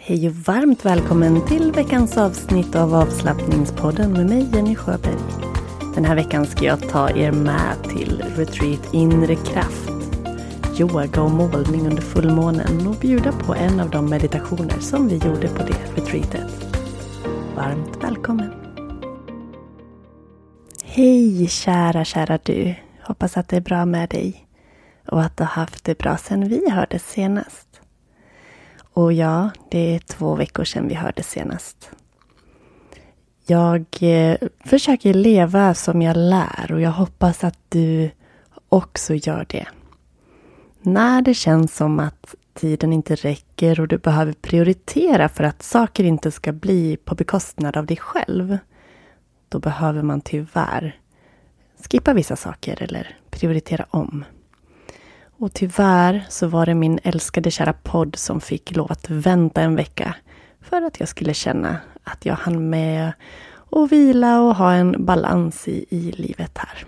Hej och varmt välkommen till veckans avsnitt av avslappningspodden med mig Jenny Sjöberg. Den här veckan ska jag ta er med till Retreat Inre Kraft, yoga och målning under fullmånen och bjuda på en av de meditationer som vi gjorde på det retreatet. Varmt välkommen! Hej kära, kära du! Hoppas att det är bra med dig och att du har haft det bra sedan vi hördes senast. Och ja, det är två veckor sedan vi hördes senast. Jag eh, försöker leva som jag lär och jag hoppas att du också gör det. När det känns som att tiden inte räcker och du behöver prioritera för att saker inte ska bli på bekostnad av dig själv. Då behöver man tyvärr skippa vissa saker eller prioritera om. Och tyvärr så var det min älskade kära podd som fick lov att vänta en vecka för att jag skulle känna att jag hann med och vila och ha en balans i, i livet här.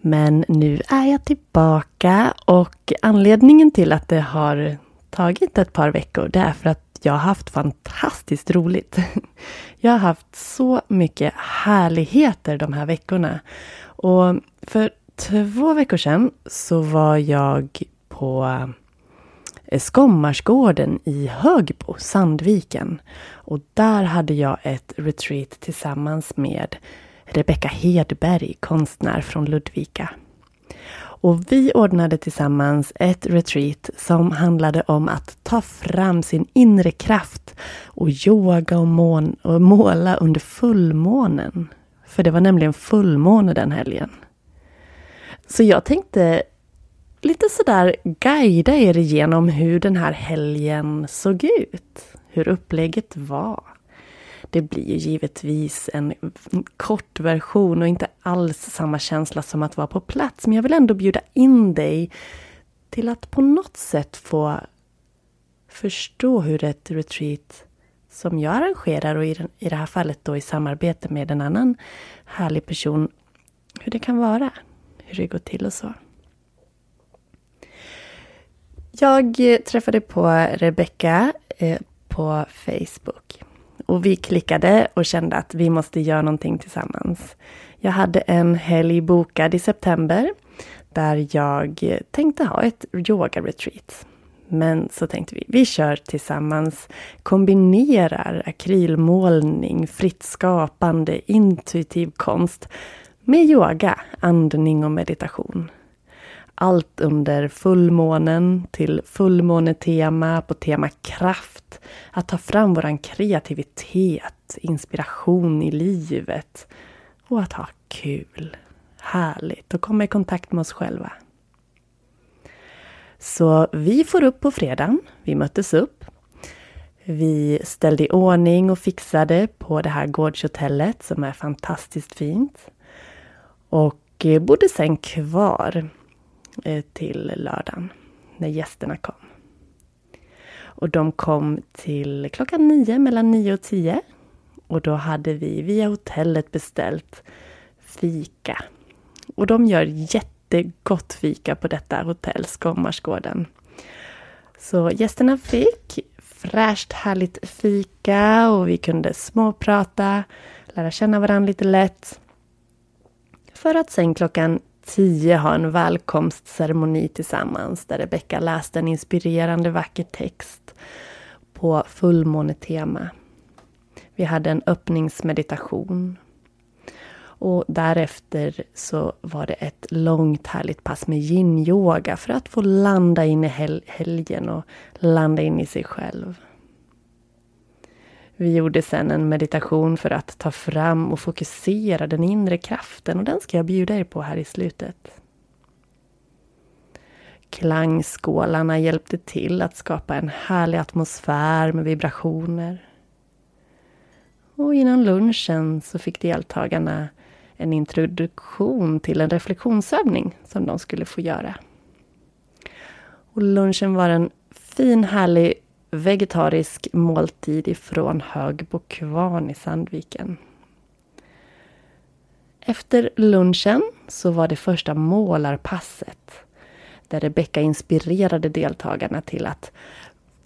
Men nu är jag tillbaka och anledningen till att det har tagit ett par veckor det är för att jag har haft fantastiskt roligt. Jag har haft så mycket härligheter de här veckorna. Och för två veckor sedan så var jag på eh, Skommarsgården i Högbo, Sandviken. Och där hade jag ett retreat tillsammans med Rebecka Hedberg, konstnär från Ludvika. Och vi ordnade tillsammans ett retreat som handlade om att ta fram sin inre kraft och yoga och, mån och måla under fullmånen. För det var nämligen fullmåne den helgen. Så jag tänkte lite sådär guida er igenom hur den här helgen såg ut. Hur upplägget var. Det blir ju givetvis en kort version och inte alls samma känsla som att vara på plats. Men jag vill ändå bjuda in dig till att på något sätt få förstå hur ett retreat som jag arrangerar och i, det här fallet då i samarbete med en annan härlig person, hur det kan vara hur det går till och så. Jag träffade på Rebecka eh, på Facebook. Och vi klickade och kände att vi måste göra någonting tillsammans. Jag hade en helg bokad i september där jag tänkte ha ett yoga-retreat. Men så tänkte vi, vi kör tillsammans, kombinerar akrylmålning, fritt skapande, intuitiv konst med yoga, andning och meditation. Allt under fullmånen till fullmånetema på tema kraft. Att ta fram våran kreativitet, inspiration i livet och att ha kul. Härligt och komma i kontakt med oss själva. Så vi får upp på fredagen. Vi möttes upp. Vi ställde i ordning och fixade på det här gårdshotellet som är fantastiskt fint. Och eh, bodde sen kvar eh, till lördagen när gästerna kom. Och de kom till klockan nio, mellan nio och tio. Och då hade vi via hotellet beställt fika. Och de gör jättegott fika på detta hotell, Skommarsgården. Så gästerna fick fräscht härligt fika och vi kunde småprata, lära känna varandra lite lätt. För att sen klockan tio ha en välkomstceremoni tillsammans där Rebecka läste en inspirerande vacker text på fullmånetema. Vi hade en öppningsmeditation. Och därefter så var det ett långt härligt pass med yin-yoga för att få landa in i hel helgen och landa in i sig själv. Vi gjorde sen en meditation för att ta fram och fokusera den inre kraften och den ska jag bjuda er på här i slutet. Klangskålarna hjälpte till att skapa en härlig atmosfär med vibrationer. Och innan lunchen så fick deltagarna en introduktion till en reflektionsövning som de skulle få göra. Och lunchen var en fin, härlig vegetarisk måltid ifrån Högbo kvarn i Sandviken. Efter lunchen så var det första målarpasset där Rebecka inspirerade deltagarna till att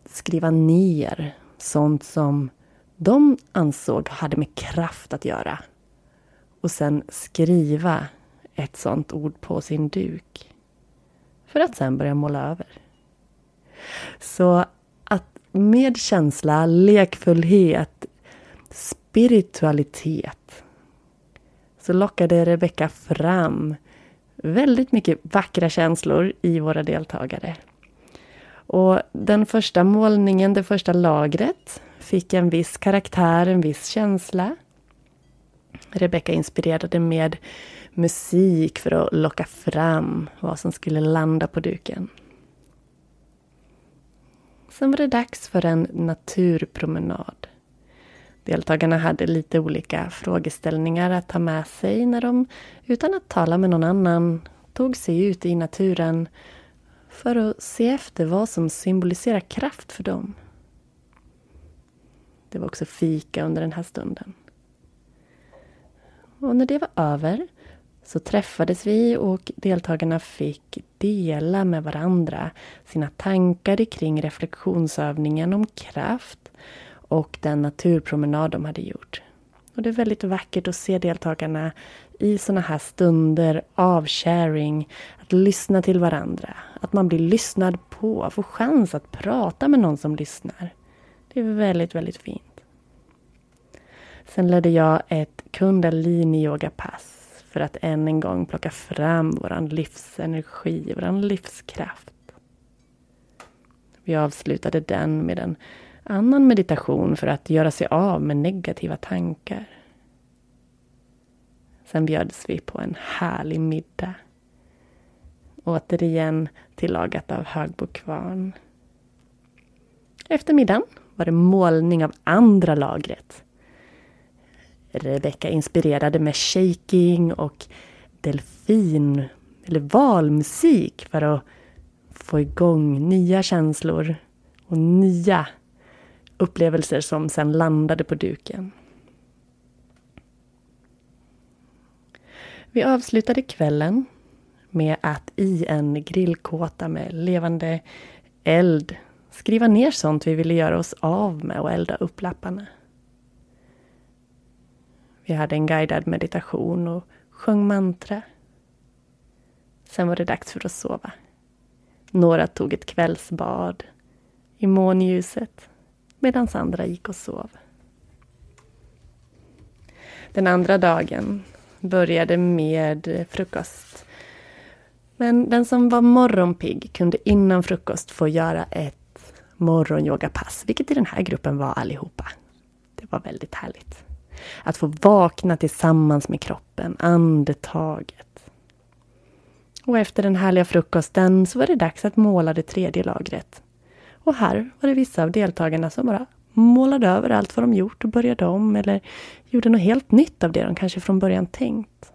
skriva ner sånt som de ansåg hade med kraft att göra. Och sen skriva ett sånt ord på sin duk. För att sen börja måla över. Så med känsla, lekfullhet, spiritualitet så lockade Rebecka fram väldigt mycket vackra känslor i våra deltagare. Och den första målningen, det första lagret, fick en viss karaktär, en viss känsla. Rebecka inspirerade med musik för att locka fram vad som skulle landa på duken. Sen var det dags för en naturpromenad. Deltagarna hade lite olika frågeställningar att ta med sig när de utan att tala med någon annan tog sig ut i naturen för att se efter vad som symboliserar kraft för dem. Det var också fika under den här stunden. Och när det var över så träffades vi och deltagarna fick dela med varandra sina tankar kring reflektionsövningen om kraft och den naturpromenad de hade gjort. Och det är väldigt vackert att se deltagarna i sådana här stunder av sharing, att lyssna till varandra, att man blir lyssnad på, får chans att prata med någon som lyssnar. Det är väldigt, väldigt fint. Sen ledde jag ett kundalini-yoga-pass för att än en gång plocka fram vår livsenergi, vår livskraft. Vi avslutade den med en annan meditation för att göra sig av med negativa tankar. Sen bjöds vi på en härlig middag. Återigen tillagat av Högbo kvarn. Efter middagen var det målning av andra lagret Rebecka inspirerade med shaking och delfin eller valmusik för att få igång nya känslor och nya upplevelser som sen landade på duken. Vi avslutade kvällen med att i en grillkåta med levande eld skriva ner sånt vi ville göra oss av med och elda upp lapparna. Vi hade en guidad meditation och sjöng mantra. Sen var det dags för att sova. Några tog ett kvällsbad i månljuset medan andra gick och sov. Den andra dagen började med frukost. Men den som var morgonpigg kunde innan frukost få göra ett morgonyogapass, vilket i den här gruppen var allihopa. Det var väldigt härligt. Att få vakna tillsammans med kroppen, andetaget. Och efter den härliga frukosten så var det dags att måla det tredje lagret. Och här var det vissa av deltagarna som bara målade över allt vad de gjort och började om eller gjorde något helt nytt av det de kanske från början tänkt.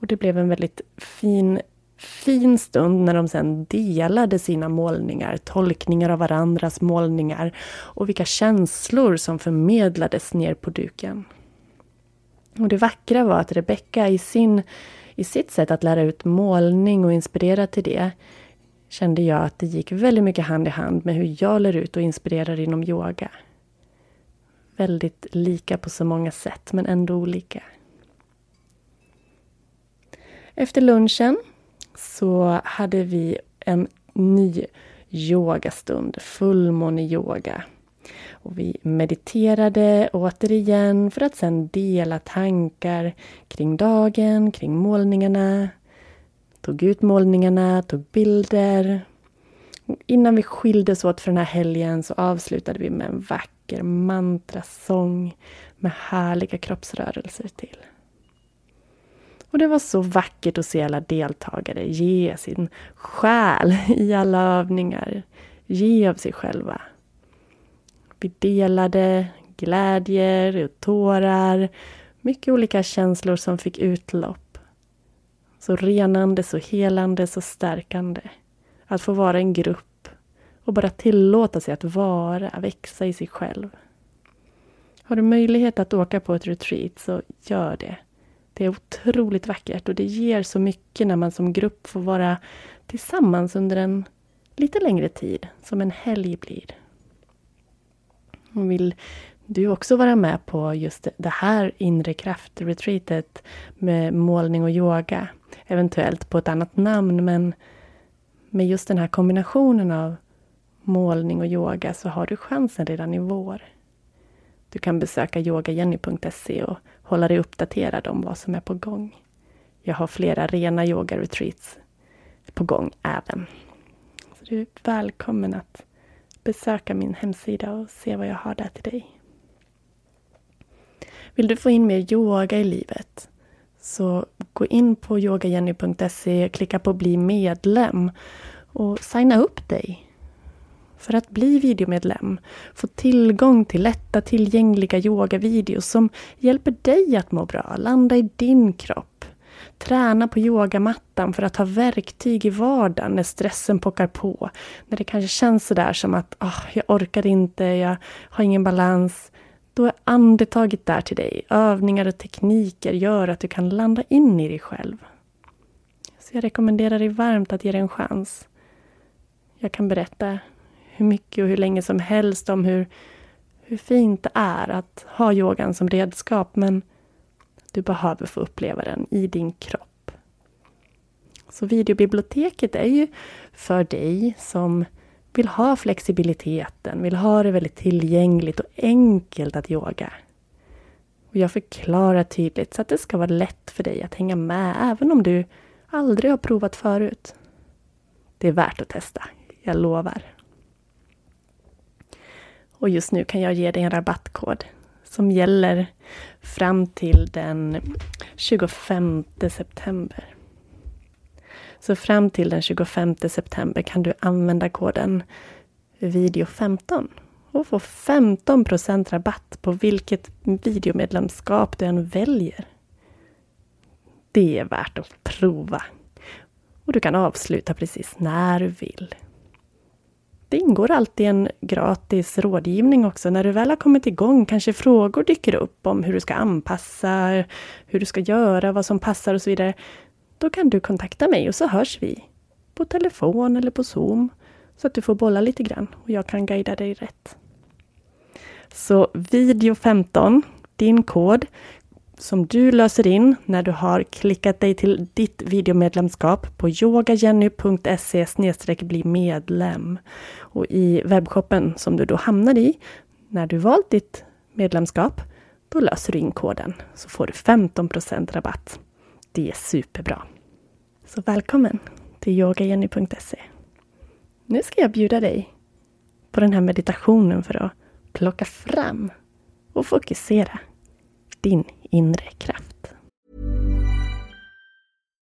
Och det blev en väldigt fin fin stund när de sen delade sina målningar, tolkningar av varandras målningar och vilka känslor som förmedlades ner på duken. Och det vackra var att Rebecka i sin i sitt sätt att lära ut målning och inspirera till det kände jag att det gick väldigt mycket hand i hand med hur jag lär ut och inspirerar inom yoga. Väldigt lika på så många sätt, men ändå olika. Efter lunchen så hade vi en ny yogastund, fullmåne-yoga. Och vi mediterade återigen för att sedan dela tankar kring dagen, kring målningarna. Tog ut målningarna, tog bilder. Och innan vi skildes åt för den här helgen så avslutade vi med en vacker mantrasång med härliga kroppsrörelser till. Och det var så vackert att se alla deltagare ge sin själ i alla övningar. Ge av sig själva. Vi delade glädjer och tårar. Mycket olika känslor som fick utlopp. Så renande, så helande, så stärkande. Att få vara en grupp och bara tillåta sig att vara, växa i sig själv. Har du möjlighet att åka på ett retreat så gör det. Det är otroligt vackert och det ger så mycket när man som grupp får vara tillsammans under en lite längre tid, som en helg blir. Vill du också vara med på just det här inre kraft-retreatet med målning och yoga, eventuellt på ett annat namn, men med just den här kombinationen av målning och yoga så har du chansen redan i vår. Du kan besöka yogajenny.se och hålla dig uppdaterad om vad som är på gång. Jag har flera rena yoga-retreats på gång även. Så du är välkommen att besöka min hemsida och se vad jag har där till dig. Vill du få in mer yoga i livet? Så gå in på yogajenny.se, klicka på bli medlem och signa upp dig för att bli videomedlem, få tillgång till lätta tillgängliga yogavideos som hjälper dig att må bra, landa i din kropp. Träna på yogamattan för att ha verktyg i vardagen när stressen pockar på. När det kanske känns sådär som att oh, jag orkar inte, jag har ingen balans. Då är andetaget där till dig. Övningar och tekniker gör att du kan landa in i dig själv. Så jag rekommenderar dig varmt att ge det en chans. Jag kan berätta hur mycket och hur länge som helst om hur, hur fint det är att ha yogan som redskap, men du behöver få uppleva den i din kropp. Så videobiblioteket är ju för dig som vill ha flexibiliteten, vill ha det väldigt tillgängligt och enkelt att yoga. Och jag förklarar tydligt så att det ska vara lätt för dig att hänga med, även om du aldrig har provat förut. Det är värt att testa, jag lovar. Och just nu kan jag ge dig en rabattkod som gäller fram till den 25 september. Så fram till den 25 september kan du använda koden video15 och få 15% rabatt på vilket videomedlemskap du än väljer. Det är värt att prova. Och du kan avsluta precis när du vill. Det ingår alltid en gratis rådgivning också. När du väl har kommit igång kanske frågor dyker upp om hur du ska anpassa, hur du ska göra, vad som passar och så vidare. Då kan du kontakta mig och så hörs vi. På telefon eller på Zoom. Så att du får bolla lite grann och jag kan guida dig rätt. Så video 15, din kod, som du löser in när du har klickat dig till ditt videomedlemskap på yogajenny.se bli medlem. Och i webbshoppen som du då hamnar i, när du valt ditt medlemskap, då löser du in koden så får du 15% rabatt. Det är superbra. Så välkommen till yogajenny.se. Nu ska jag bjuda dig på den här meditationen för att plocka fram och fokusera din inre kraft.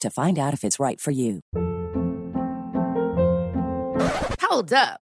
to find out if it's right for you. Hold up.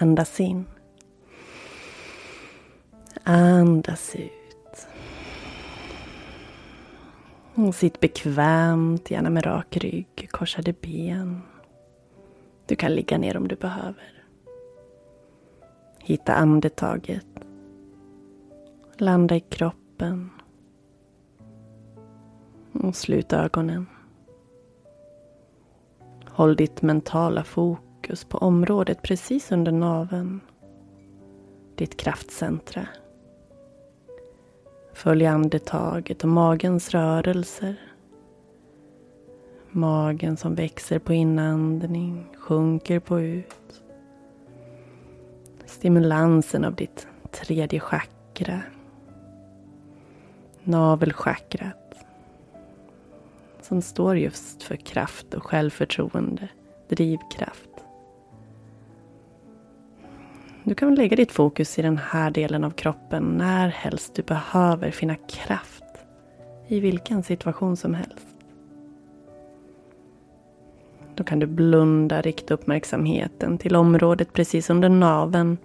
Andas in. Andas ut. Och sitt bekvämt, gärna med rak rygg, korsade ben. Du kan ligga ner om du behöver. Hitta andetaget. Landa i kroppen. Och slut ögonen. Håll ditt mentala fokus på området precis under naveln. Ditt kraftcentra. Följ andetaget och magens rörelser. Magen som växer på inandning, sjunker på ut. Stimulansen av ditt tredje chakra. Navelchakrat. Som står just för kraft och självförtroende, drivkraft. Du kan lägga ditt fokus i den här delen av kroppen när helst du behöver finna kraft. I vilken situation som helst. Då kan du blunda, rikta uppmärksamheten till området precis under naveln.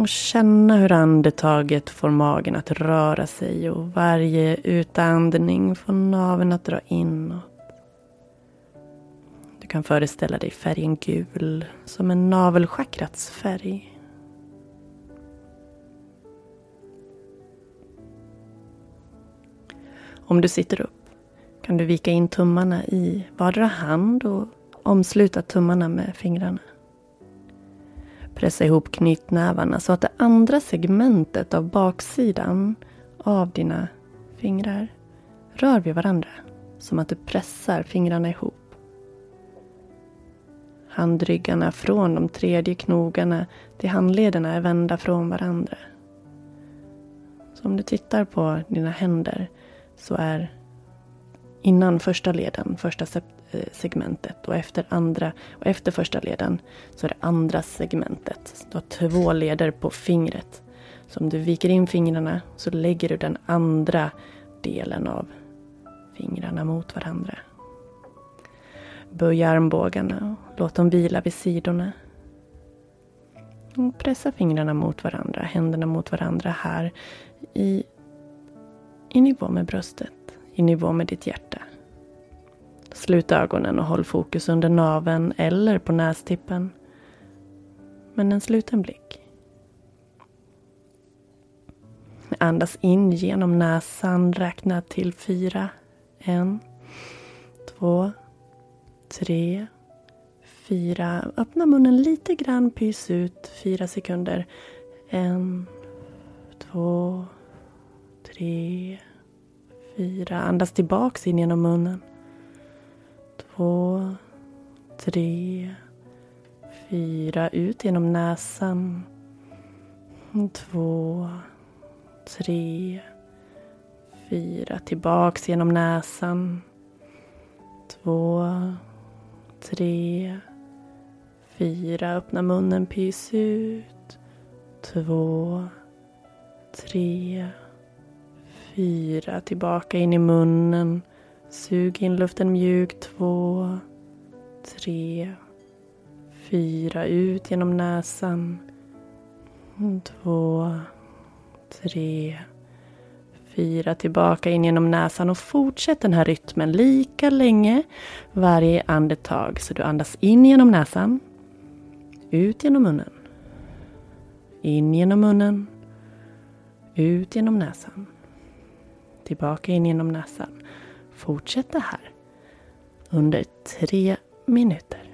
Och känna hur andetaget får magen att röra sig och varje utandning får naveln att dra inåt. Du kan föreställa dig färgen gul som en navelchakrats färg. Om du sitter upp kan du vika in tummarna i vardera hand och omsluta tummarna med fingrarna. Pressa ihop knytnävarna så att det andra segmentet av baksidan av dina fingrar rör vid varandra. Som att du pressar fingrarna ihop. Handryggarna från de tredje knogarna till handlederna är vända från varandra. Så om du tittar på dina händer så är innan första leden, första eh, segmentet och efter andra och efter första leden så är det andra segmentet. Du har två leder på fingret. Så om du viker in fingrarna så lägger du den andra delen av fingrarna mot varandra. Böj armbågarna och låt dem vila vid sidorna. Och pressa fingrarna mot varandra, händerna mot varandra här i, i nivå med bröstet i nivå med ditt hjärta. Slut ögonen och håll fokus under naven eller på nästippen. Men en sluten blick. Andas in genom näsan, räkna till fyra. En, två, tre, fyra. Öppna munnen lite grann, pys ut. Fyra sekunder. En, två, tre, fyra. Andas tillbaks in genom munnen. Två, tre, fyra. Ut genom näsan. Två, tre, fyra. Tillbaks genom näsan. Två, tre, fyra. Öppna munnen, pys ut. Två, tre, fyra. Tillbaka in i munnen. Sug in luften mjukt. Två, tre, fyra. Ut genom näsan. Två, tre, Fyra tillbaka in genom näsan och fortsätt den här rytmen lika länge varje andetag. Så du andas in genom näsan. Ut genom munnen. In genom munnen. Ut genom näsan. Tillbaka in genom näsan. Fortsätt det här under tre minuter.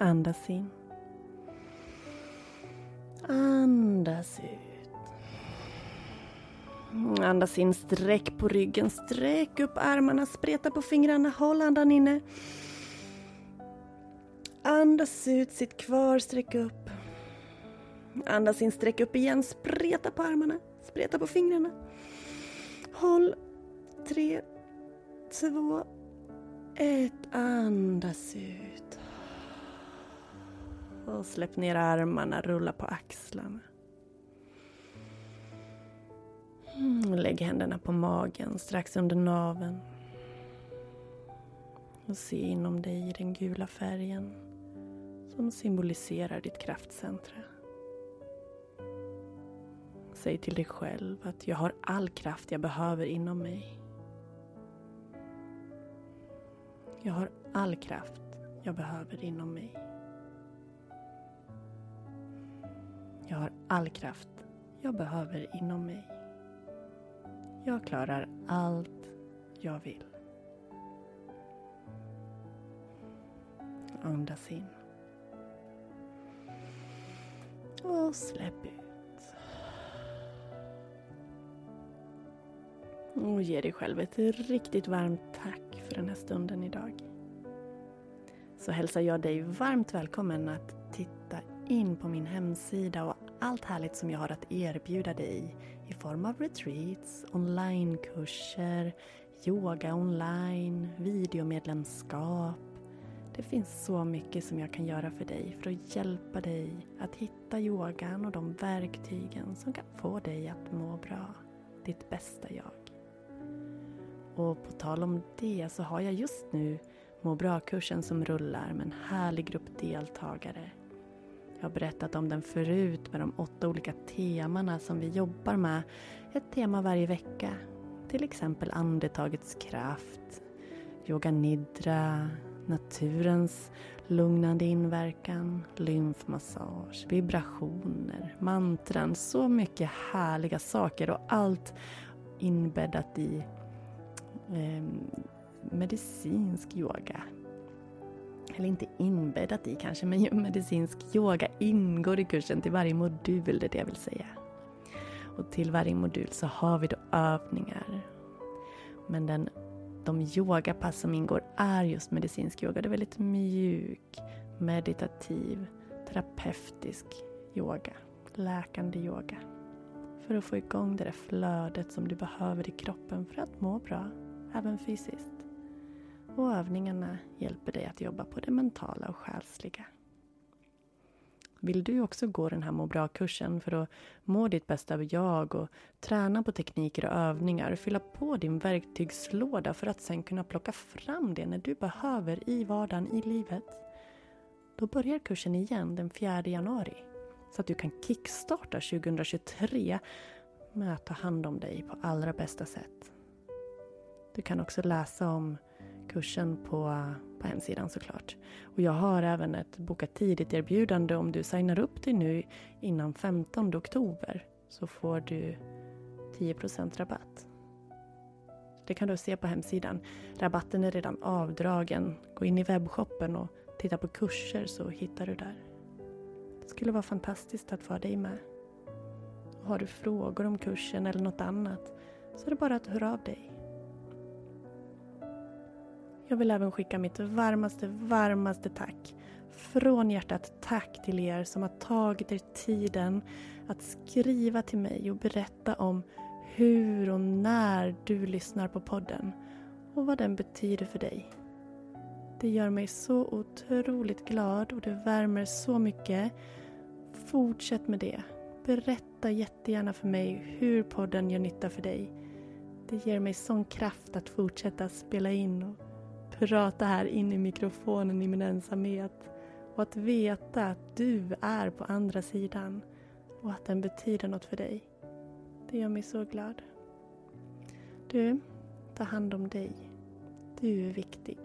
Andas in. Andas ut. Andas in, sträck på ryggen, sträck upp armarna, spreta på fingrarna, håll andan inne. Andas ut, sitt kvar, sträck upp. Andas in, sträck upp igen, spreta på armarna, spreta på fingrarna. Håll. Tre, två, ett. Andas ut. Och släpp ner armarna, rulla på axlarna. Mm, och lägg händerna på magen, strax under naveln. Och se inom dig den gula färgen som symboliserar ditt kraftcentra. Säg till dig själv att jag har all kraft jag behöver inom mig. Jag har all kraft jag behöver inom mig. Jag har all kraft jag behöver inom mig. Jag klarar allt jag vill. Andas in. Och släpp ut. Och ge dig själv ett riktigt varmt tack för den här stunden idag. Så hälsar jag dig varmt välkommen att in på min hemsida och allt härligt som jag har att erbjuda dig i form av retreats, onlinekurser, yoga online, videomedlemskap. Det finns så mycket som jag kan göra för dig för att hjälpa dig att hitta yogan och de verktygen som kan få dig att må bra, ditt bästa jag. Och på tal om det så har jag just nu må bra-kursen som rullar med en härlig grupp deltagare. Jag har berättat om den förut med de åtta olika temana som vi jobbar med. Ett tema varje vecka. Till exempel andetagets kraft, yoga nidra, naturens lugnande inverkan, lymfmassage, vibrationer, mantran. Så mycket härliga saker och allt inbäddat i eh, medicinsk yoga. Eller inte inbäddat i kanske, men medicinsk yoga ingår i kursen till varje modul, det är det jag vill säga. Och till varje modul så har vi då övningar. Men den, de yogapass som ingår är just medicinsk yoga. Det är väldigt mjuk, meditativ, terapeutisk yoga. Läkande yoga. För att få igång det där flödet som du behöver i kroppen för att må bra även fysiskt. Och övningarna hjälper dig att jobba på det mentala och själsliga. Vill du också gå den här må bra-kursen för att må ditt bästa jag och träna på tekniker och övningar, fylla på din verktygslåda för att sen kunna plocka fram det när du behöver i vardagen, i livet. Då börjar kursen igen den 4 januari så att du kan kickstarta 2023 med att ta hand om dig på allra bästa sätt. Du kan också läsa om kursen på, på hemsidan såklart. Och jag har även ett boka tidigt erbjudande om du signar upp dig nu innan 15 oktober så får du 10% rabatt. Det kan du se på hemsidan. Rabatten är redan avdragen. Gå in i webbshoppen och titta på kurser så hittar du där. Det skulle vara fantastiskt att få ha dig med. Och har du frågor om kursen eller något annat så är det bara att höra av dig. Jag vill även skicka mitt varmaste, varmaste tack. Från hjärtat tack till er som har tagit er tiden att skriva till mig och berätta om hur och när du lyssnar på podden och vad den betyder för dig. Det gör mig så otroligt glad och det värmer så mycket. Fortsätt med det. Berätta jättegärna för mig hur podden gör nytta för dig. Det ger mig sån kraft att fortsätta spela in och prata här in i mikrofonen i min ensamhet och att veta att du är på andra sidan och att den betyder något för dig. Det gör mig så glad. Du, ta hand om dig. Du är viktig.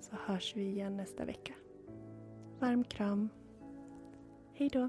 Så hörs vi igen nästa vecka. Varm kram. Hej då.